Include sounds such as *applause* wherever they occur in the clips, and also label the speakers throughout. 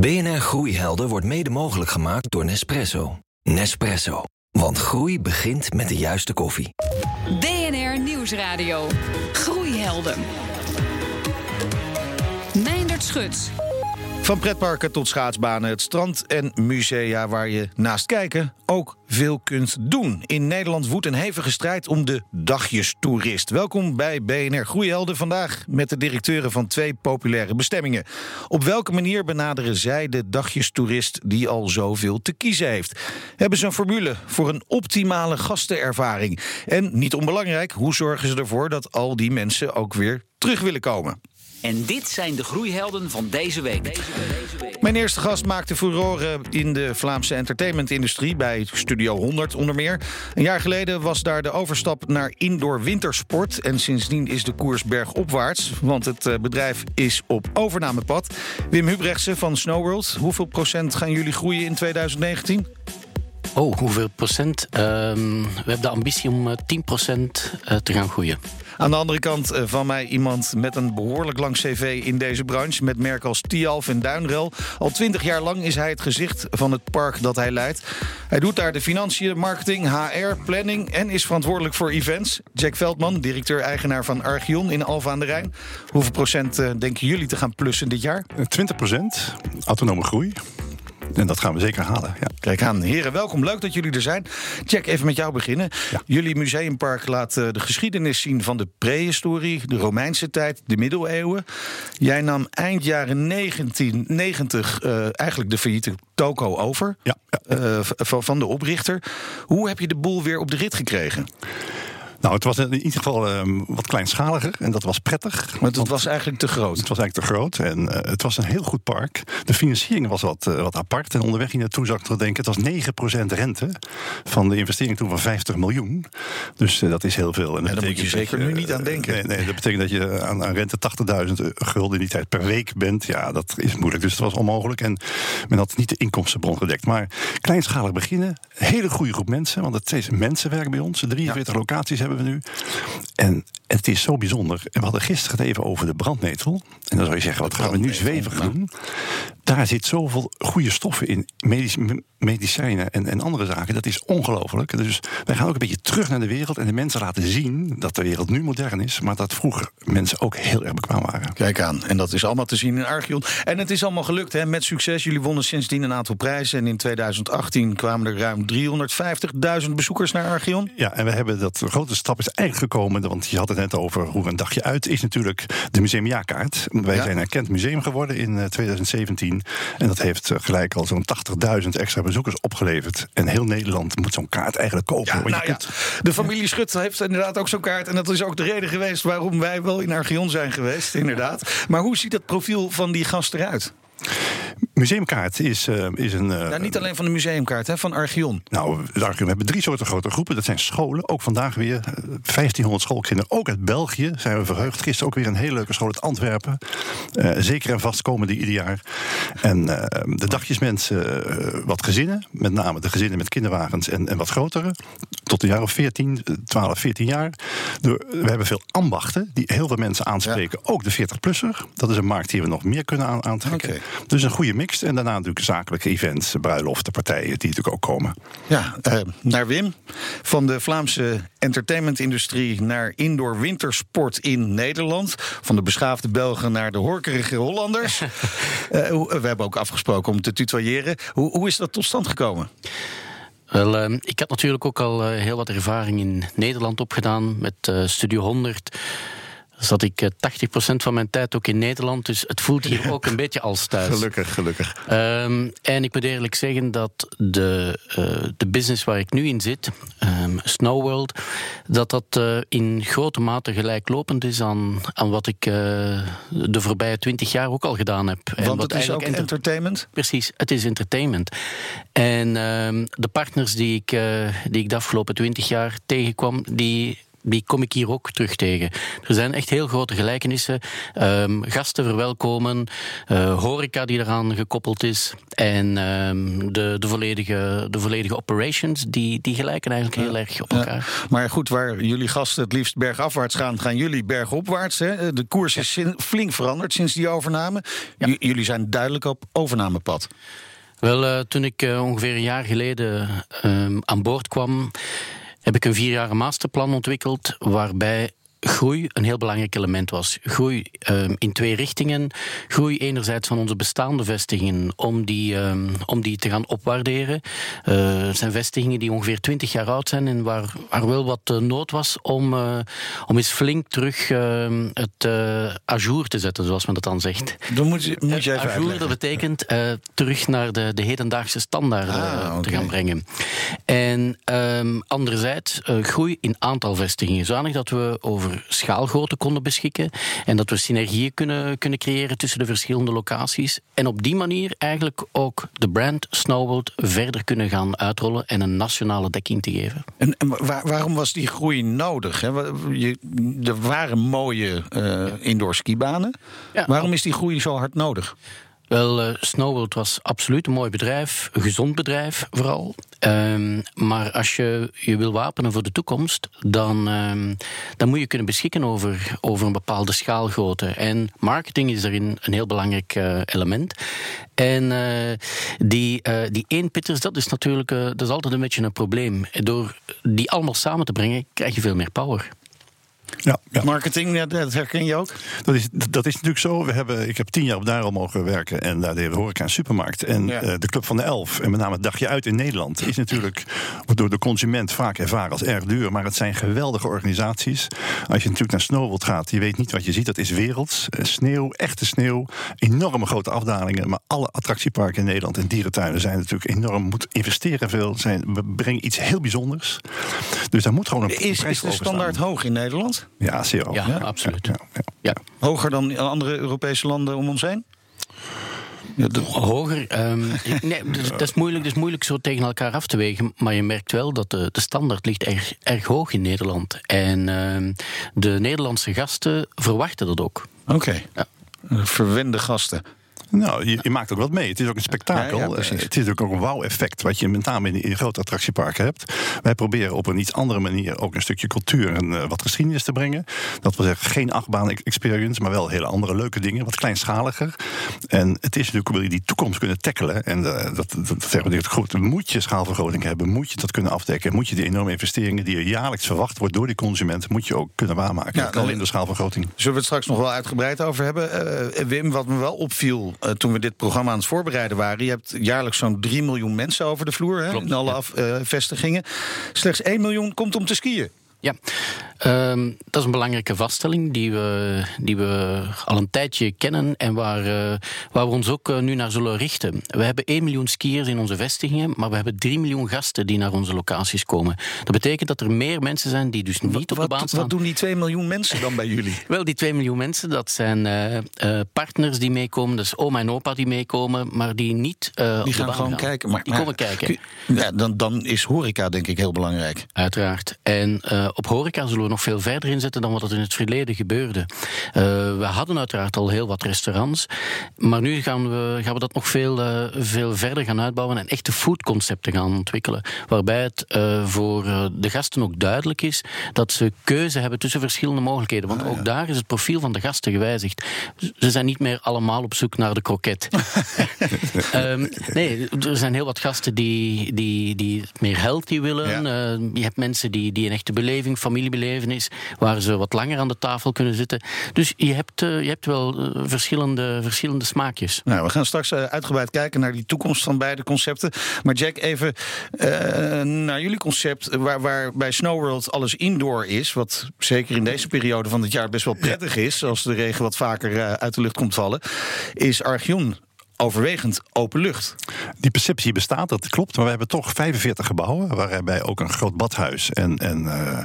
Speaker 1: BNR Groeihelden wordt mede mogelijk gemaakt door Nespresso. Nespresso. Want groei begint met de juiste koffie.
Speaker 2: BNR Nieuwsradio. Groeihelden. Meindert Schut.
Speaker 3: Van pretparken tot schaatsbanen, het strand en musea waar je naast kijken ook veel kunt doen. In Nederland woedt een hevige strijd om de dagjestoerist. Welkom bij BNR Groeihelden vandaag met de directeuren van twee populaire bestemmingen. Op welke manier benaderen zij de dagjestoerist die al zoveel te kiezen heeft? Hebben ze een formule voor een optimale gastenervaring? En niet onbelangrijk, hoe zorgen ze ervoor dat al die mensen ook weer terug willen komen?
Speaker 4: En dit zijn de groeihelden van deze week.
Speaker 3: Mijn eerste gast maakte furoren in de Vlaamse entertainmentindustrie bij Studio 100 onder meer. Een jaar geleden was daar de overstap naar indoor wintersport. En sindsdien is de koers bergopwaarts, want het eh, bedrijf is op overnamepad. Wim Hubrechtse van Snowworld, hoeveel procent gaan jullie groeien in 2019?
Speaker 5: Oh, hoeveel procent? Ehm, we hebben de ambitie om eh, 10% eh, te gaan groeien.
Speaker 3: Aan de andere kant eh, van mij iemand met een behoorlijk lang cv in deze branche... met merken als Tialf en Duinrel. Al twintig jaar lang is hij het gezicht van het park dat hij leidt. Hij doet daar de financiën, marketing, HR, planning... en is verantwoordelijk voor events. Jack Veldman, directeur-eigenaar van Archeon in Alfa aan de Rijn. Hoeveel procent eh, denken jullie te gaan plussen dit jaar?
Speaker 6: 20 procent autonome groei. En dat gaan we zeker halen. Ja.
Speaker 3: Kijk aan, heren, welkom. Leuk dat jullie er zijn. Jack, even met jou beginnen.
Speaker 6: Ja.
Speaker 3: Jullie museumpark laat eh, de geschiedenis zien van de prehistorie, de Romeinse tijd, de middeleeuwen. Jij nam eind jaren 1990 eh, eigenlijk de failliete toko over
Speaker 6: Ja, ja.
Speaker 3: eh, van de oprichter. Hoe heb je de boel weer op de rit gekregen?
Speaker 6: Nou, het was in ieder geval ehm, wat kleinschaliger en dat was prettig.
Speaker 3: Want het was eigenlijk te groot.
Speaker 6: Het was eigenlijk te groot en eh, het was een heel goed park. De financiering was wat, eh, wat apart. En onderweg hier naartoe zag ik te denken... het was 9% rente van de investering toen van 50 miljoen. Dus eh, dat is heel veel. En
Speaker 3: daar moet je zeker
Speaker 6: dat
Speaker 3: nu niet aan denken.
Speaker 6: Nee, nee, dat betekent dat je aan, aan rente 80.000 gulden in die tijd per week bent. Ja, dat is moeilijk. Dus het was onmogelijk. En men had niet de inkomstenbron gedekt. Maar kleinschalig beginnen. Hele goede groep mensen. Want het is mensenwerk bij ons. 43 locaties hebben we nu. En het is zo bijzonder. En we hadden gisteren het even over de brandnetel. En dan zou je zeggen, wat gaan we nu zwevig doen? daar zit zoveel goede stoffen in, medicijnen en, en andere zaken. Dat is ongelooflijk. Dus wij gaan ook een beetje terug naar de wereld en de mensen laten zien dat de wereld nu modern is, maar dat vroeger mensen ook heel erg bekwaam waren.
Speaker 3: Kijk aan, en dat is allemaal te zien in Archeon. En het is allemaal gelukt, hè? met succes. Jullie wonnen sindsdien een aantal prijzen en in 2018 kwamen er ruim 350.000 bezoekers naar Archeon.
Speaker 6: Ja, en we hebben dat grote stap is eigenlijk gekomen, want je had het net over hoe een dagje uit is natuurlijk de museumjaarkaart. Wij
Speaker 3: ja.
Speaker 6: zijn erkend museum geworden in eh, 2017. En dat heeft eh, gelijk al zo'n 80.000 extra bezoekers opgeleverd. En heel Nederland moet zo'n kaart eigenlijk kopen.
Speaker 3: Nou ja. De familie Schut heeft inderdaad ook zo'n kaart. En dat is ook de reden geweest waarom wij wel in Archeon zijn geweest, inderdaad. Maar hoe ziet dat profiel van die gast eruit?
Speaker 6: Museumkaart is, eh, is een. eh,
Speaker 3: Nou, niet alleen van de museumkaart, hè, van Archeon.
Speaker 6: Nou, we hebben drie soorten grote groepen. Dat zijn scholen. Ook vandaag weer eh, 1500 schoolkinderen. Ook uit België zijn we verheugd. Gisteren ook weer een hele leuke school uit Antwerpen. Eh, zeker en vast komen die ieder jaar. En eh, de dagjesmensen, eh, wat gezinnen. Met name de gezinnen met kinderwagens en, en wat grotere. Tot een jaar of 14, eh, 12, 14 jaar. Door- we hebben veel ambachten die heel veel mensen aanspreken. Ook de 40-plusser. Dat is een markt die we nog meer kunnen aan, aantrekken. Dus een goede mix. En daarna natuurlijk zakelijke events, bruiloften, partijen die natuurlijk ook komen.
Speaker 3: Ja, eh, naar Wim. Van de Vlaamse entertainmentindustrie naar indoor wintersport in Nederland. Van de beschaafde Belgen naar de horkerige Hollanders. *laughs* Eh, we hebben ook afgesproken om te tutoyeren. Hoe, hoe is dat tot stand gekomen?
Speaker 5: Wel, eh, ik had natuurlijk ook al eh, heel wat ervaring in Nederland opgedaan met eh, Studio 100. Zat ik eh, 80% van mijn tijd ook in Nederland, dus het voelt hier ook een beetje als thuis.
Speaker 3: Gelukkig, gelukkig.
Speaker 5: Ehm, en ik moet eerlijk zeggen dat de, eh, de business waar ik nu in zit, ehm Snowworld, dat dat eh, in grote mate gelijklopend is aan, aan wat ik eh, de voorbije twintig jaar ook al gedaan heb. En
Speaker 3: Want
Speaker 5: wat
Speaker 3: het is ook
Speaker 5: enter-
Speaker 3: entertainment.
Speaker 5: Precies, het is entertainment. En ehm, de partners die ik, eh, die ik de afgelopen twintig jaar tegenkwam, die die kom ik hier ook terug tegen. Er zijn echt heel grote gelijkenissen. Ehm, gasten verwelkomen, uh, horeca die eraan gekoppeld is en ehm, de, de, volledige, de volledige operations, die, die gelijken eigenlijk heel erg op elkaar.
Speaker 3: Ja, maar goed, waar jullie gasten het liefst bergafwaarts gaan, gaan jullie bergopwaarts. Hè? De koers is flink veranderd sinds die overname. Jullie zijn duidelijk op overnamepad.
Speaker 5: Wel, uh, toen ik uh, ongeveer een jaar geleden uh, aan boord kwam, heb ik een vierjarige masterplan ontwikkeld waarbij groei een heel belangrijk element was. Groei um, in twee richtingen. Groei enerzijds van onze bestaande vestigingen om die, um, om die te gaan opwaarderen. Uh, het zijn vestigingen die ongeveer 20 jaar oud zijn en waar, waar wel wat uh, nood was om, uh, om eens flink terug uh, het uh, ajour te zetten, zoals men dat dan zegt.
Speaker 3: Dan moet, je, moet je even
Speaker 5: ajour, dat betekent terug naar de, de hedendaagse standaarden ah, okay. te gaan brengen. En um, anderzijds groei in aantal vestigingen, zodanig dat we over schaalgrootte konden beschikken. En dat we synergieën kunnen, kunnen creëren tussen de verschillende locaties. En op die manier eigenlijk ook de brand Snowworld verder kunnen gaan uitrollen en een nationale dekking te geven.
Speaker 3: En, en waar, waarom was die groei nodig? Hè? Je, er waren mooie uh, indoor skibanen. Ja. Waarom is die groei zo hard nodig?
Speaker 5: Wel, uh, Snowworld was absoluut een mooi bedrijf, een gezond bedrijf vooral. Um, maar als je je wil wapenen voor de toekomst, dan, um, dan moet je kunnen beschikken over, over een bepaalde schaalgrootte. En marketing is daarin een heel belangrijk uh, element. En uh, die, die eenpitters, dat is natuurlijk dat is altijd een beetje een probleem. Door die allemaal samen te brengen, krijg je veel meer power.
Speaker 3: Ja, ja. Marketing, dat herken je ook?
Speaker 6: Dat is, dat is natuurlijk zo. We hebben, ik heb tien jaar op daar mogen werken. En daar deden we horeca en supermarkt. En ja. uh, de Club van de Elf, en met name het dagje uit in Nederland... is natuurlijk door de consument vaak ervaren als erg duur. Maar het zijn geweldige organisaties. Als je natuurlijk naar Snowworld gaat, je weet niet wat je ziet. Dat is werelds. Sneeuw, echte sneeuw. Enorme grote afdalingen. Maar alle attractieparken in Nederland en dierentuinen zijn natuurlijk enorm... moet investeren veel. Zijn, we brengen iets heel bijzonders. Dus daar moet gewoon een
Speaker 3: Is, is de standaard
Speaker 6: staan.
Speaker 3: hoog in Nederland?
Speaker 6: Ja, zeer hoog.
Speaker 5: Ja, ja absoluut. Ja,
Speaker 3: ja, Hoger dan andere Europese landen om ons heen?
Speaker 5: Ja, de... Hoger. Um, *laughs* nee, dus, dat, is moeilijk, dat is moeilijk zo tegen elkaar af te wegen. Maar je merkt wel dat de, de standaard ligt erg, erg hoog in Nederland. En uh, de Nederlandse gasten verwachten dat ook.
Speaker 3: Oké. Okay. Ja. Verwende gasten.
Speaker 6: Nou, je, je, maakt ook wat mee. Het is ook een spektakel. Ja, ja, het is ook een wauw-effect, wat je met name in, in grote attractieparken hebt. Wij proberen op een iets andere manier ook een stukje cultuur en uh, wat geschiedenis te brengen. Dat wil zeggen, geen achtbaan-experience, maar wel hele andere leuke dingen, wat kleinschaliger. En het is natuurlijk, wil je die toekomst kunnen tackelen, en uh, dat, dat, dat zeggen we goed, moet je schaalvergroting hebben, moet je dat kunnen afdekken, moet je die enorme investeringen die er jaarlijks verwacht wordt door die consument, moet je ook kunnen waarmaken. Ja, alleen de schaalvergroting.
Speaker 3: Zullen we het straks nog wel uitgebreid over hebben? Uh, Wim, wat me wel opviel uh, toen we dit programma aan het voorbereiden waren. Je hebt jaarlijks zo'n 3 miljoen mensen over de vloer hè, Klopt, in alle ja. af, uh, vestigingen. Slechts 1 miljoen komt om te skiën.
Speaker 5: Ja, um, dat is een belangrijke vaststelling die we, die we al een tijdje kennen en waar, uh, waar we ons ook uh, nu naar zullen richten. We hebben 1 miljoen skiers in onze vestigingen, maar we hebben 3 miljoen gasten die naar onze locaties komen. Dat betekent dat er meer mensen zijn die dus niet
Speaker 3: wat,
Speaker 5: op de baan staan.
Speaker 3: Wat doen die 2 miljoen mensen dan bij jullie? *laughs*
Speaker 5: Wel, die 2 miljoen mensen, dat zijn uh, partners die meekomen, dus oma en opa die meekomen, maar die niet
Speaker 3: die
Speaker 5: op de
Speaker 3: gaan
Speaker 5: baan
Speaker 3: gewoon
Speaker 5: gaan.
Speaker 3: kijken. Maar,
Speaker 5: die komen kijken.
Speaker 3: Ja, dan, dan is horeca denk ik heel belangrijk.
Speaker 5: Uiteraard. En op horeca zullen we nog veel verder inzetten dan wat het in het verleden gebeurde. Uh, we hadden uiteraard al heel wat restaurants, maar nu gaan we, gaan we dat nog veel, uh, veel verder gaan uitbouwen en echte foodconcepten gaan ontwikkelen. Waarbij het uh, voor de gasten ook duidelijk is dat ze keuze hebben tussen verschillende mogelijkheden. Want ook daar is het profiel van de gasten gewijzigd. Ze zijn niet meer allemaal op zoek naar de kroket. um, *laughs* nee, er zijn heel wat gasten die, die, die meer healthy willen. Ja. je hebt mensen die, die een echte beleving, familiebeleving is, waar ze wat langer aan de tafel kunnen zitten. Dus je hebt, uh, je hebt wel uh, verschillende, verschillende smaakjes.
Speaker 3: Nou, we gaan straks uh, uitgebreid kijken naar die toekomst van beide concepten. Maar Jack, even naar jullie concept, waar, waar bij Snowworld alles indoor is, wat zeker in deze periode van het jaar best wel prettig is, als de regen wat vaker uit de lucht komt vallen, is Archeon overwegend open lucht.
Speaker 6: Die perceptie bestaat, dat klopt. Maar we hebben toch 45 gebouwen, waarbij ook een groot badhuis en, en uh,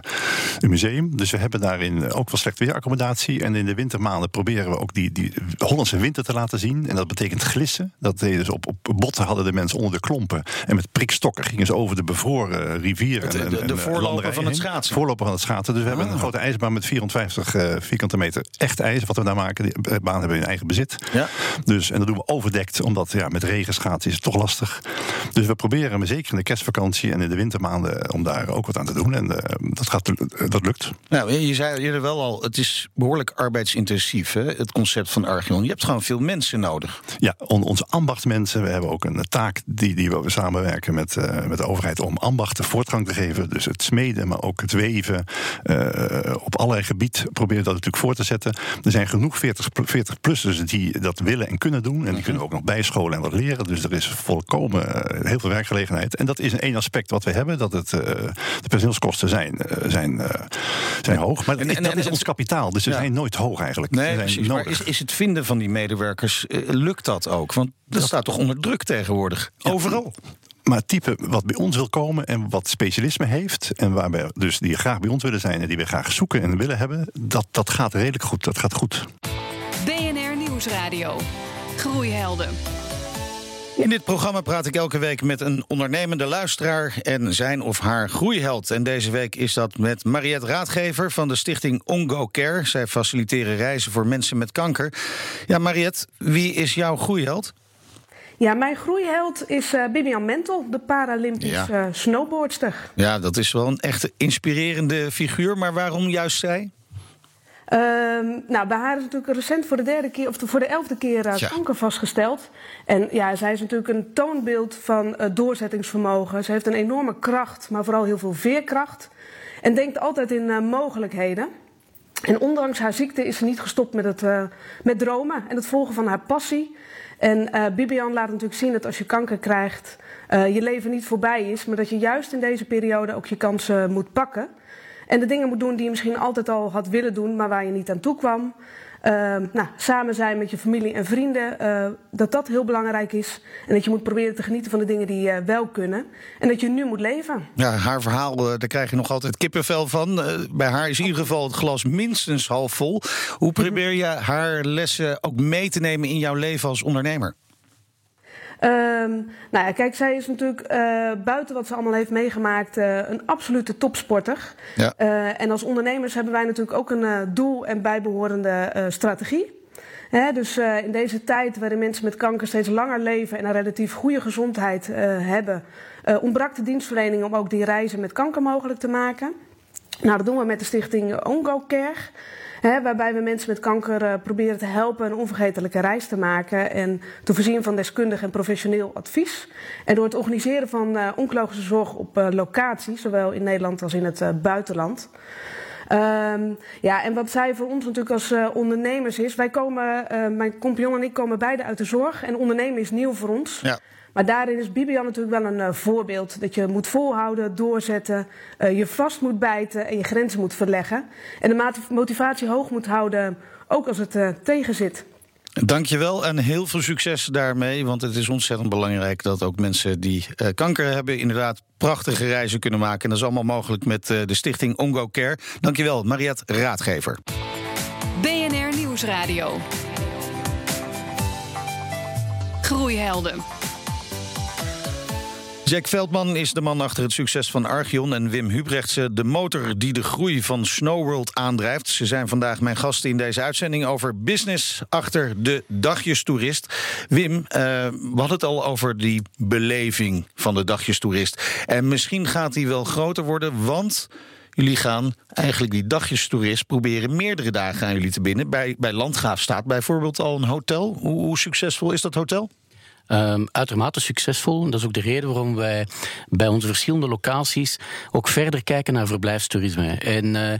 Speaker 6: een museum. Dus we hebben daarin ook wel slecht weeraccommodatie. En in de wintermaanden proberen we ook die, die Hollandse winter te laten zien. En dat betekent glissen. Dat deden dus op, op botten hadden de mensen onder de klompen. En met prikstokken gingen ze over de bevroren rivieren.
Speaker 3: De, de, de voorloper van het schaatsen.
Speaker 6: Voorloper van het schaatsen. Dus we hebben een ah. grote ijsbaan met 450 uh, vierkante meter echt ijs. Wat we daar maken. Die baan hebben we in eigen bezit. Ja. Dus, en dat doen we overdekt, omdat ja, met regenschaatsen is het toch lastig. Dus we proberen, maar zeker in de kerstvakantie en in de wintermaanden, om daar ook wat aan te doen. En uh, dat, gaat, dat lukt.
Speaker 3: Nou, je zei eerder wel al, het is behoorlijk arbeidsintensief, hè, het concept van Archeon. Je hebt gewoon veel mensen nodig.
Speaker 6: Ja, on, onze ambachtsmensen. We hebben ook een taak die, die we samenwerken met, uh, met de overheid om ambachten voortgang te geven. Dus het smeden, maar ook het weven. Op allerlei gebied proberen dat natuurlijk voor te zetten. Er zijn genoeg 40, 40-plussers die dat willen en kunnen doen. En die mhm. kunnen ook nog bijscholen en wat leren. Dus er is volkomen uh, heel veel werkgelegenheid. En dat is een één aspect wat we hebben. Dat het, uh, de personeelskosten zijn, uh, zijn, zijn hoog. Maar en, en, dat is ons kapitaal. Dus ze zijn nooit hoog eigenlijk.
Speaker 3: Nee, precies. Maar is, is het vinden van die medewerkers, lukt dat ook? Want dat, staat toch onder druk tegenwoordig? Overal.
Speaker 6: Maar het type wat bij ons wil komen en wat specialisme heeft... en waarbij dus die graag bij ons willen zijn en die we graag zoeken en willen hebben... dat, dat gaat redelijk goed. Dat gaat goed.
Speaker 2: BNR Nieuwsradio. Groeihelden.
Speaker 3: In dit programma praat ik elke week met een ondernemende luisteraar en zijn of haar groeiheld. En deze week is dat met Mariette Raadgever van de stichting Ongo Care. Zij faciliteren reizen voor mensen met kanker. Ja, Mariette, wie is jouw groeiheld?
Speaker 7: Ja, mijn groeiheld is uh, Bibian Mentel, de Paralympisch ja. uh, snowboardster.
Speaker 3: Ja, dat is wel een echt inspirerende figuur. Maar waarom juist zij?
Speaker 7: Um, nou, bij haar is natuurlijk recent voor de derde keer of voor de elfde keer uh, kanker vastgesteld. En ja, zij is natuurlijk een toonbeeld van uh, doorzettingsvermogen. Ze heeft een enorme kracht, maar vooral heel veel veerkracht. En denkt altijd in uh, mogelijkheden. En ondanks haar ziekte is ze niet gestopt met, het, met dromen en het volgen van haar passie. En Bibian laat natuurlijk zien dat als je kanker krijgt, je leven niet voorbij is, maar dat je juist in deze periode ook je kansen moet pakken. En de dingen moet doen die je misschien altijd al had willen doen, maar waar je niet aan toe kwam. Uh, nou, samen zijn met je familie en vrienden, uh, dat dat heel belangrijk is. En dat je moet proberen te genieten van de dingen die uh, wel kunnen. En dat je nu moet leven.
Speaker 3: Ja, haar verhaal, eh, daar krijg je nog altijd kippenvel van. bij haar is in ieder geval het glas minstens half vol. Hoe probeer je haar lessen ook mee te nemen in jouw leven als ondernemer?
Speaker 7: Um, nou ja, kijk, zij is natuurlijk uh, buiten wat ze allemaal heeft meegemaakt uh, een absolute topsporter. Ja. Uh, en als ondernemers hebben wij natuurlijk ook een doel en bijbehorende strategie. Dus in deze tijd waarin mensen met kanker steeds langer leven en een relatief goede gezondheid hebben, ontbrak de dienstverlening om ook die reizen met kanker mogelijk te maken. Nou, dat doen we met de stichting Ongo Care waarbij we mensen met kanker uh, proberen te helpen een onvergetelijke reis te maken. En te voorzien van deskundig en professioneel advies. En door het organiseren van uh, oncologische zorg op uh, locatie, zowel in Nederland als in het buitenland. Um, ja, en wat zij voor ons natuurlijk als ondernemers is. Wij komen, mijn compagnon en ik komen beide uit de zorg. En ondernemen is nieuw voor ons. Ja. Maar daarin is Bibian natuurlijk wel een uh, voorbeeld. Dat je moet volhouden, doorzetten, uh, je vast moet bijten en je grenzen moet verleggen. En de motivatie hoog moet houden, ook als het uh, tegen zit.
Speaker 3: Dankjewel en heel veel succes daarmee. Want het is ontzettend belangrijk dat ook mensen die uh, kanker hebben... inderdaad prachtige reizen kunnen maken. En dat is allemaal mogelijk met uh, de stichting Ongo Care. Dankjewel, Mariette Raadgever.
Speaker 2: BNR Nieuwsradio. Groeihelden.
Speaker 3: Jack Veldman is de man achter het succes van Archeon en Wim Hubrechtse de motor die de groei van Snowworld aandrijft. Ze zijn vandaag mijn gasten in deze uitzending over business achter de dagjestoerist. Wim, uh, we hadden het al over die beleving van de dagjestoerist. En misschien gaat die wel groter worden, want jullie gaan eigenlijk die dagjestoerist proberen meerdere dagen aan jullie te binden. Bij, bij Landgraaf staat bijvoorbeeld al een hotel. Hoe succesvol is dat hotel?
Speaker 5: Um, uitermate succesvol. Dat is ook de reden waarom wij bij onze verschillende locaties ook verder kijken naar verblijfstoerisme. En uh,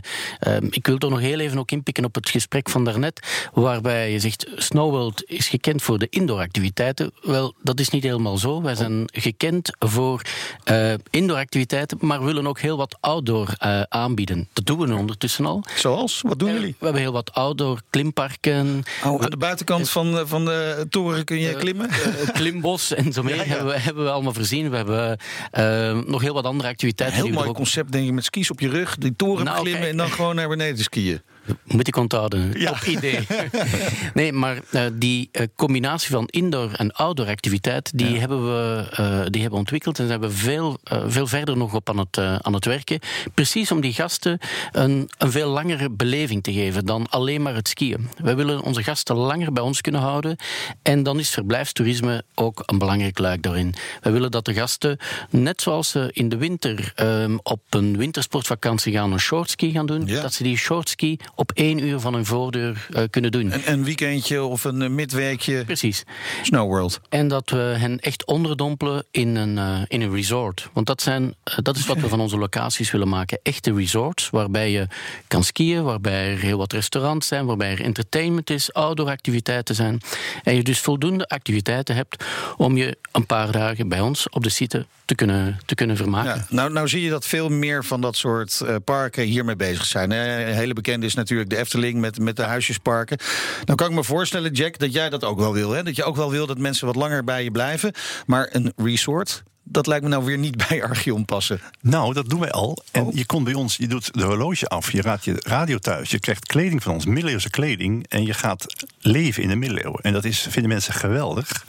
Speaker 5: um, ik wil toch nog heel even ook inpikken op het gesprek van daarnet, waarbij je zegt Snowworld is gekend voor de indooractiviteiten. Wel, dat is niet helemaal zo. Wij zijn gekend voor uh, indooractiviteiten, maar willen ook heel wat outdoor uh, aanbieden. Dat doen we nu ondertussen al.
Speaker 3: Zoals? Wat doen jullie?
Speaker 5: We hebben heel wat outdoor klimparken.
Speaker 3: Oh, aan de buitenkant van, van de toren kun je klimmen?
Speaker 5: Klimbos en zo meer Hebben, we, hebben we allemaal voorzien. We hebben uh, nog heel wat andere activiteiten.
Speaker 3: Een heel mooi concept, denk je, met skis op je rug, die toren nou, beklimmen okay. en dan gewoon naar beneden skiën.
Speaker 5: Moet ik onthouden. Ja. Top idee. *laughs* nee, maar uh, die uh, combinatie van indoor en outdoor activiteit, die, ja. hebben we uh, die hebben ontwikkeld en zijn we veel, veel verder nog op aan het, aan het werken. Precies om die gasten een, een veel langere beleving te geven dan alleen maar het skiën. Wij willen onze gasten langer bij ons kunnen houden en dan is verblijfstoerisme ook een belangrijk luik daarin. Wij willen dat de gasten, net zoals ze in de winter um, op een wintersportvakantie gaan, een shortski gaan doen, ja. dat ze die shortski op één uur van hun voordeur uh, kunnen doen.
Speaker 3: Een, een, weekendje of een midweekje.
Speaker 5: Precies.
Speaker 3: Snow World.
Speaker 5: En dat we hen echt onderdompelen in een, uh, in een resort. Want dat, zijn, uh, dat is wat we van onze locaties willen maken. Echte resorts waarbij je kan skiën, waarbij er heel wat restaurants zijn, waarbij er entertainment is, outdoor activiteiten zijn. En je dus voldoende activiteiten hebt om je een paar dagen bij ons op de site te kunnen, te kunnen vermaken. Ja,
Speaker 3: nou, nou zie je dat veel meer van dat soort parken hiermee bezig zijn. Een hele bekende is natuurlijk de Efteling met, met de huisjesparken. Nou kan ik me voorstellen, Jack, dat jij dat ook wel wil. Hè? Dat je ook wel wil dat mensen wat langer bij je blijven. Maar een resort, dat lijkt me nou weer niet *laughs* bij Archeon passen.
Speaker 6: Nou, dat doen wij al. En oh. je komt bij ons, je doet de horloge af, je raadt je radio thuis, je krijgt kleding van ons, middeleeuwse kleding, en je gaat leven in de middeleeuwen. En dat is, vinden mensen geweldig.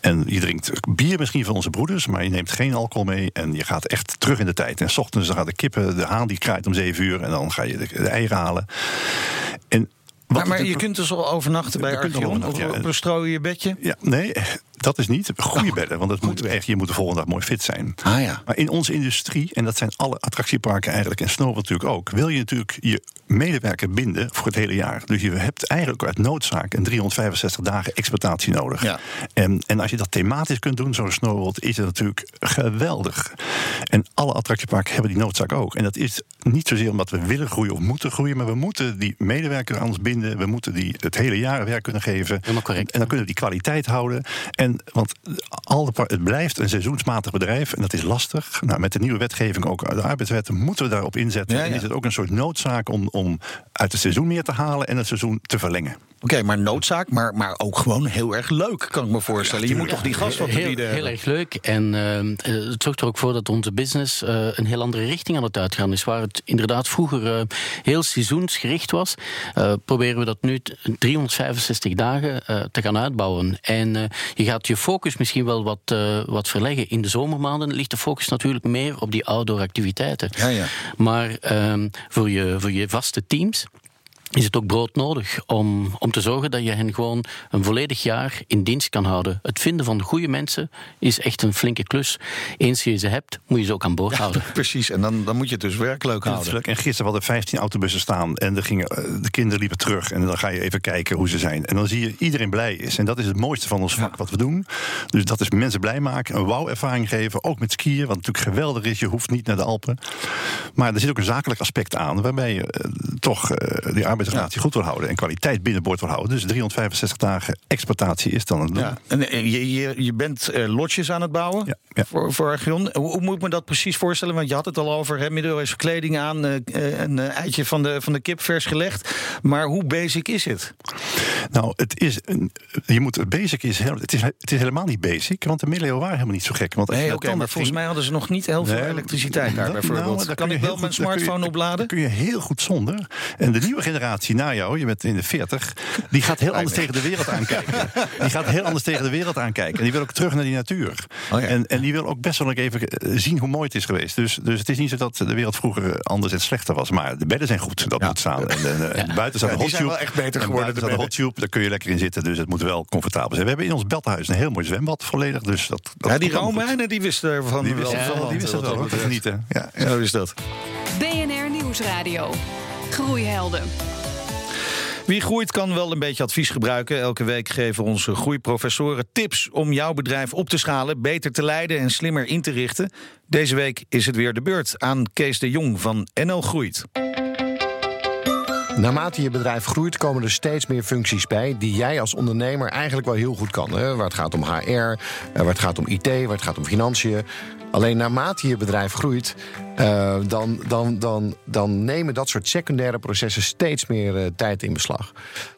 Speaker 6: En je drinkt bier misschien van onze broeders, maar je neemt geen alcohol mee en je gaat echt terug in de tijd. En s ochtends gaat de kippen, de haan die kraait om zeven uur en dan ga je de, de eieren halen. En
Speaker 3: maar, maar je kunt dus al overnachten bij Archeon? Of, ja. je je bedje?
Speaker 6: Ja, nee, dat is niet. Goede oh, bedden, want dat moet echt, je moet de volgende dag mooi fit zijn.
Speaker 3: Ah, ja.
Speaker 6: Maar in onze industrie, en dat zijn alle attractieparken eigenlijk en Snow natuurlijk ook, wil je natuurlijk je medewerker binden voor het hele jaar. Dus je hebt eigenlijk uit noodzaak een 365 dagen exploitatie nodig. Ja. En, en als je dat thematisch kunt doen, zo'n Snowworld, is het natuurlijk geweldig. En alle attractieparken hebben die noodzaak ook. En dat is niet zozeer omdat we willen groeien of moeten groeien, maar we moeten die medewerker aan ons We moeten die het hele jaar werk kunnen geven.
Speaker 5: Helemaal correct.
Speaker 6: En dan kunnen we die kwaliteit houden. En want al de, het blijft een seizoensmatig bedrijf en dat is lastig. Nou, met de nieuwe wetgeving, ook de arbeidswetten, moeten we daarop inzetten. Ja, ja. En is het ook een soort noodzaak om, om uit het seizoen meer te halen en het seizoen te verlengen.
Speaker 3: Oké, okay, maar noodzaak, maar, maar ook gewoon heel erg leuk, kan ik me voorstellen. je moet toch die gas wat
Speaker 5: heel,
Speaker 3: bieden.
Speaker 5: Heel erg leuk. En uh, het zorgt er ook voor dat onze business uh, een heel andere richting aan het uitgaan is. Waar het inderdaad vroeger uh, heel seizoensgericht was, proberen we dat nu 365 dagen te gaan uitbouwen. En je gaat je focus misschien wel wat, wat verleggen. In de zomermaanden ligt de focus natuurlijk meer op die outdoor activiteiten.
Speaker 3: Ja, ja.
Speaker 5: Maar ehm, voor, je, voor je vaste teams is het ook broodnodig om, om te zorgen dat je hen gewoon een volledig jaar in dienst kan houden. Het vinden van goede mensen is echt een flinke klus. Eens je ze hebt, moet je ze ook aan boord
Speaker 3: ja,
Speaker 5: houden. *laughs*
Speaker 3: Precies, en dan, dan moet je het dus werkleuk houden.
Speaker 6: En gisteren hadden 15 autobussen staan en er gingen, eh, de kinderen liepen terug. En dan ga je even kijken hoe ze zijn. En dan zie je iedereen blij is. En dat is het mooiste van ons vak ja. wat we doen. Dus dat is mensen blij maken, een wauw-ervaring geven. Ook met skiën, wat natuurlijk geweldig is. Je hoeft niet naar de Alpen. Maar er zit ook een zakelijk aspect aan, waarbij je uh, toch uh, die arbeid arbeidsrelatie ja. goed wil houden en kwaliteit binnenboord wil houden. Dus 365 dagen exploitatie is dan een
Speaker 3: ja. En je, je, je bent uh, lotjes aan het bouwen ja. Ja. voor, voor. Hoe, hoe, moet ik me dat precies voorstellen? Want je had het al over, hè, middeleeuwse kleding aan, uh, een eitje van de, van de kip vers gelegd. Maar hoe basic is het?
Speaker 6: Nou, het is, een, je moet, basic is, het is, het is helemaal niet basic, want de middeleeuwen waren helemaal niet zo gek. Want
Speaker 3: nee, oké, maar volgens mij hadden ze nog niet heel veel nee, elektriciteit daar bijvoorbeeld. Nou, kan ik wel mijn smartphone opladen?
Speaker 6: kun je heel goed zonder. En de nieuwe generatie generatie na jou, je bent in de 40, die gaat heel anders tegen de wereld aankijken. Die gaat heel anders tegen de wereld aankijken. En die wil ook terug naar die natuur. Oh ja. en, en die wil ook best wel even eh, zien hoe mooi het is geweest. Dus, dus het is niet zo dat de wereld vroeger anders en slechter was. Maar de bedden zijn goed, dat ja. moet staan. En, en, en buiten staat
Speaker 3: ja,
Speaker 6: de hot
Speaker 3: wel echt beter geworden.
Speaker 6: De hot tube, daar kun je lekker in zitten. Dus het moet wel comfortabel zijn. We hebben in ons beltenhuis een heel mooi zwembad volledig. Dus dat, dat
Speaker 3: ja, die Romeinen die wisten ervan
Speaker 6: die wisten wel. Die wisten wel. Genieten.
Speaker 3: Ja, zo is dat.
Speaker 2: BNR Nieuwsradio. Groeihelden.
Speaker 3: Wie groeit kan wel een beetje advies gebruiken. Elke week geven onze groeiprofessoren tips om jouw bedrijf op te schalen, beter te leiden en slimmer in te richten. Deze week is het weer de beurt aan Kees de Jong van NL Groeit.
Speaker 8: Naarmate je bedrijf groeit, komen er steeds meer functies bij die jij als ondernemer eigenlijk wel heel goed kan. Hè? Waar het gaat om HR, eh, waar het gaat om IT, waar het gaat om financiën. Alleen naarmate je bedrijf groeit, uh, dan, dan, dan, dan nemen dat soort secundaire processen steeds meer uh, tijd in beslag.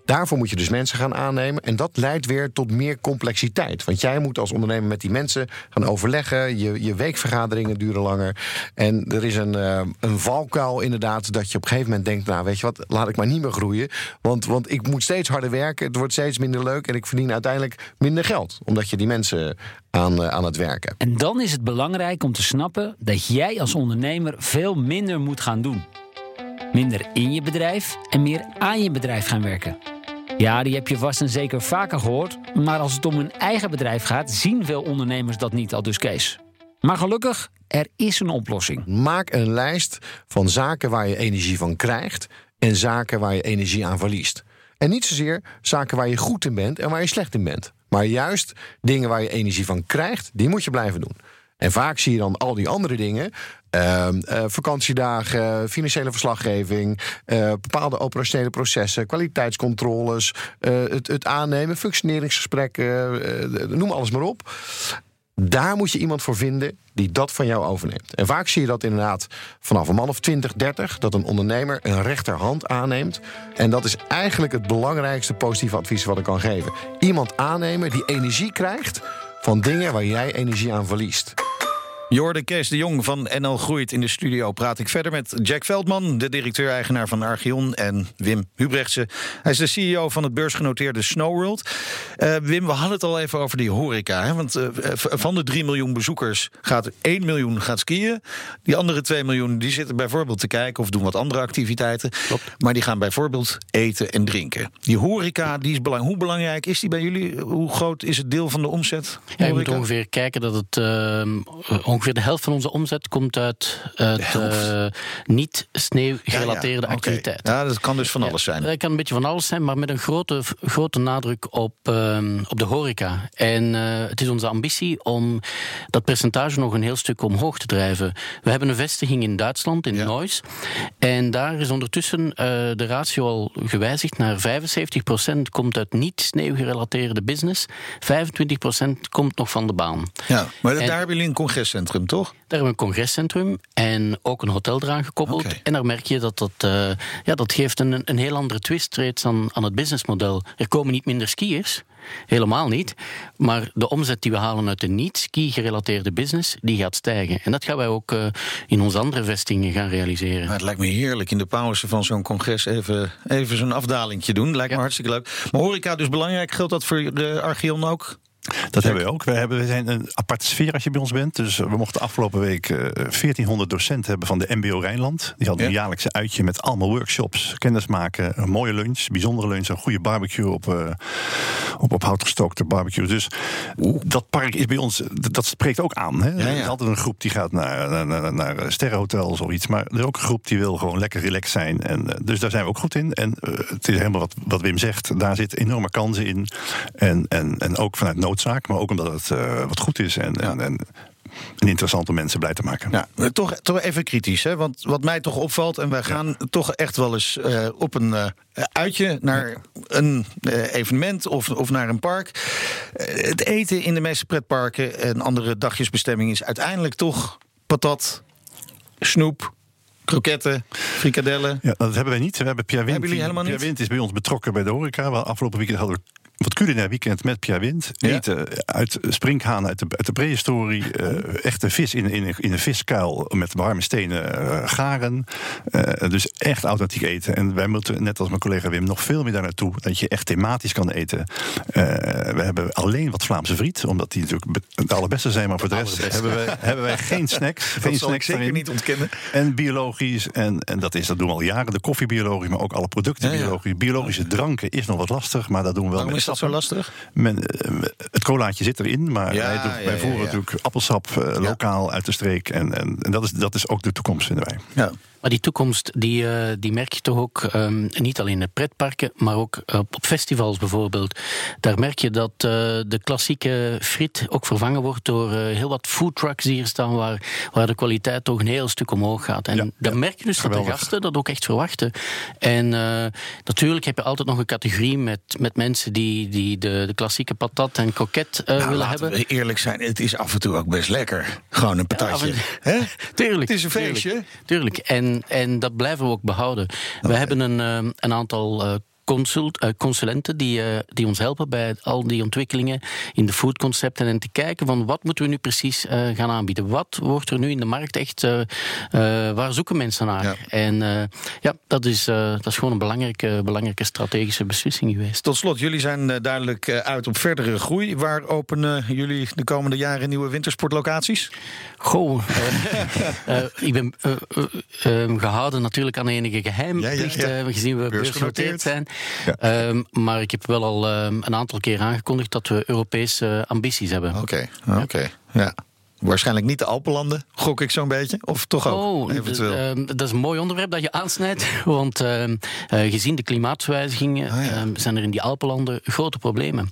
Speaker 8: Daarvoor moet je dus mensen gaan aannemen. En dat leidt weer tot meer complexiteit. Want jij moet als ondernemer met die mensen gaan overleggen. Je, je weekvergaderingen duren langer. En er is een, een valkuil inderdaad dat je op een gegeven moment denkt... nou weet je wat, laat ik maar niet meer groeien. Want, want ik moet steeds harder werken. Het wordt steeds minder leuk. En ik verdien uiteindelijk minder geld. Omdat je die mensen aan, aan het werken.
Speaker 4: En dan is het belangrijk om te snappen dat jij als ondernemer veel minder moet gaan doen. Minder in je bedrijf en meer aan je bedrijf gaan werken. Ja, die heb je vast en zeker vaker gehoord, maar als het om een eigen bedrijf gaat, zien veel ondernemers dat niet al dus Kees. Maar gelukkig, er is een oplossing.
Speaker 8: Maak een lijst van zaken waar je energie van krijgt en zaken waar je energie aan verliest. En niet zozeer zaken waar je goed in bent en waar je slecht in bent. Maar juist dingen waar je energie van krijgt, die moet je blijven doen. En vaak zie je dan al die andere dingen. Uh, uh, vakantiedagen, financiële verslaggeving, uh, bepaalde operationele processen, kwaliteitscontroles, het, het, aannemen, functioneringsgesprekken, noem alles maar op. Daar moet je iemand voor vinden die dat van jou overneemt. En vaak zie je dat inderdaad vanaf een man of 20, 30... dat een ondernemer een rechterhand aanneemt. En dat is eigenlijk het belangrijkste positieve advies wat ik kan geven. Iemand aannemen die energie krijgt van dingen waar jij energie aan verliest.
Speaker 3: Jorde Kees de Jong van NL Groeit. In de studio praat ik verder met Jack Veldman, de directeur-eigenaar van Archeon, en Wim Hubrechtse. Hij is de CEO van het beursgenoteerde Snowworld. Uh, Wim, we hadden het al even over die horeca. Hè? Want uh, van de 3 miljoen bezoekers gaat 1 miljoen gaat skiën. Die andere 2 miljoen die zitten bijvoorbeeld te kijken of doen wat andere activiteiten. Klopt. Maar die gaan bijvoorbeeld eten en drinken. Die horeca, die is belangrijk. Hoe belangrijk is die bij jullie? Hoe groot is het deel van de omzet?
Speaker 5: Ja, je moet ongeveer kijken dat het uh, ongeveer de helft van onze omzet komt uit, uit uh, niet sneeuwgerelateerde
Speaker 3: ja, ja.
Speaker 5: activiteiten.
Speaker 3: Ja, dat kan dus van alles zijn.
Speaker 5: Dat kan een beetje van alles zijn, maar met een grote, grote nadruk op, uh, op de horeca. En uh, het is onze ambitie om dat percentage nog een heel stuk omhoog te drijven. We hebben een vestiging in Duitsland, in. Neuss. En daar is ondertussen de ratio al gewijzigd naar 75% komt uit niet sneeuwgerelateerde business. 25% komt nog van de baan.
Speaker 3: Ja, maar en, daar hebben jullie een congrescentrum, toch?
Speaker 5: Daar hebben we een congrescentrum en ook een hotel eraan gekoppeld. Okay. En daar merk je dat dat, uh, ja, dat geeft een, een heel andere twist reeds aan, aan het businessmodel. Er komen niet minder skiers. Helemaal niet. Maar de omzet die we halen uit de niet-ski-gerelateerde business, die gaat stijgen. En dat gaan wij ook uh, in onze andere vestigingen gaan realiseren.
Speaker 3: Maar het lijkt me heerlijk in de pauze van zo'n congres even, even zo'n afdalingje doen. Lijkt ja. me hartstikke leuk. Maar horeca dus belangrijk. Geldt dat voor de Archeon ook?
Speaker 6: Dat hebben we ook. We, hebben, we zijn een aparte sfeer als je bij ons bent. Dus we mochten afgelopen week uh, 1400 docenten hebben van de MBO Rijnland. Die hadden ja. een jaarlijkse uitje met allemaal workshops, kennismaken, een mooie lunch, bijzondere lunch, een goede barbecue op, uh, op, op hout gestookte barbecue. Dus Oeh. dat park is bij ons, dat spreekt ook aan. Hè? Ja, ja. Er is altijd een groep die gaat naar, naar, naar, sterrenhotels of iets. Maar er is ook een groep die wil gewoon lekker relaxed zijn. En, uh, dus daar zijn we ook goed in. En het is helemaal wat, wat Wim zegt. Daar zit enorme kansen in. En, en, en ook vanuit nood noodzaak, maar ook omdat het uh, wat goed is en, ja. en, en, en interessant om mensen blij te maken.
Speaker 3: Ja, toch, toch even kritisch, hè? want wat mij toch opvalt... en wij gaan ja. toch echt wel eens uh, op een uh, uitje naar een uh, evenement of, of naar een park. het eten in de meeste pretparken en andere dagjesbestemmingen... is uiteindelijk toch patat, snoep, kroketten, frikadellen.
Speaker 6: Ja, dat hebben wij niet. We hebben Pierre Wind.
Speaker 3: Hebben jullie helemaal niet?
Speaker 6: Pierre Wind is bij ons betrokken bij de horeca. We afgelopen weekend hadden we wat culinair weekend met Pierre Wind. Ja. Eten uit sprinkhaan uit de, uit de prehistorie. Uh, echte vis in, in, in een viskuil met warme stenen uh, garen. Uh, dus echt authentiek eten. En wij moeten, net als mijn collega Wim, nog veel meer daar naartoe. Dat je echt thematisch kan eten. we hebben alleen wat Vlaamse friet. Omdat die natuurlijk het allerbeste zijn. Maar voor de rest hebben wij, hebben wij geen snacks. *laughs* geen
Speaker 3: dat
Speaker 6: snacks
Speaker 3: zeker niet ontkennen.
Speaker 6: En biologisch. En, en dat, is, dat doen we al jaren. De koffie biologisch, maar ook alle producten ja, ja. biologisch. Biologische dranken is nog wat lastig. Maar dat doen we wel
Speaker 3: is dat zo lastig?
Speaker 6: Men, het colaatje zit erin, maar ja, wij, doen, ja, wij voeren ja, natuurlijk appelsap uh, lokaal uit de streek. En, en, en, dat, is, dat is ook de toekomst, vinden wij.
Speaker 3: Ja.
Speaker 5: Maar die toekomst, die, uh, die merk je toch ook um, niet alleen in pretparken, maar ook uh, op festivals bijvoorbeeld. Daar merk je dat uh, de klassieke friet ook vervangen wordt door heel wat foodtrucks die hier staan, waar, waar de kwaliteit toch een heel stuk omhoog gaat. En ja, ja, merk je dus geweldig. dat de gasten dat ook echt verwachten. En natuurlijk heb je altijd nog een categorie met, met mensen die, die de, de klassieke patat en kroket nou, willen hebben.
Speaker 3: We eerlijk zijn, het is af en toe ook best lekker. Gewoon een patatje. Ja, *laughs*
Speaker 5: tuurlijk.
Speaker 3: Het is een feestje.
Speaker 5: Tuurlijk. tuurlijk. En, en dat blijven we ook behouden. Okay. We hebben een, uh, een aantal uh, consult, uh, consulenten die, uh, die ons helpen bij al die ontwikkelingen in de foodconcepten en te kijken van wat moeten we nu precies uh, gaan aanbieden. Wat wordt er nu in de markt echt, waar zoeken mensen naar? Ja. En ja, dat is, dat is gewoon een belangrijke, belangrijke strategische beslissing geweest.
Speaker 3: Tot slot, jullie zijn duidelijk uit op verdere groei. Waar openen jullie de komende jaren nieuwe wintersportlocaties?
Speaker 5: Goh, *laughs* ik ben gehouden natuurlijk aan enige geheimplicht, ja, ja, ja. gezien we beursgenoteerd zijn. Ja. Um, maar ik heb wel al um, een aantal keer aangekondigd dat we Europese ambities hebben.
Speaker 3: Oké, okay. oké. Okay. Ja. Waarschijnlijk niet de Alpenlanden, gok ik zo'n beetje. Of toch ook?
Speaker 5: Oh, eventueel. Uh, dat is een mooi onderwerp dat je aansnijdt. *laughs* Want uh, uh, gezien de klimaatwijzigingen ah, ja. zijn er in die Alpenlanden grote problemen.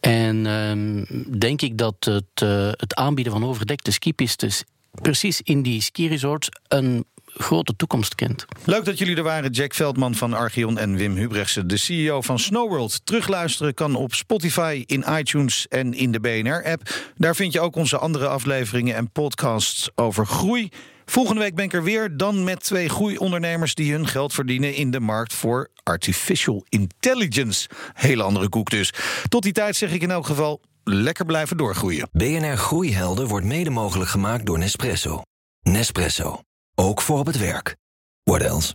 Speaker 5: En ehm, denk ik dat het, het aanbieden van overdekte skipistes precies in die skiresorts een grote toekomst kent.
Speaker 3: Leuk dat jullie er waren, Jack Veldman van Archeon en Wim Hubrechtse, de CEO van Snowworld. Terugluisteren kan op Spotify, in iTunes en in de BNR-app. Daar vind je ook onze andere afleveringen en podcasts over groei. Volgende week ben ik er weer, dan met twee groeiondernemers die hun geld verdienen in de markt voor artificial intelligence. Hele andere koek dus. Tot die tijd zeg ik in elk geval lekker blijven doorgroeien.
Speaker 1: BNR Groeihelden wordt mede mogelijk gemaakt door Nespresso. Nespresso. Ook voor op het werk. What else?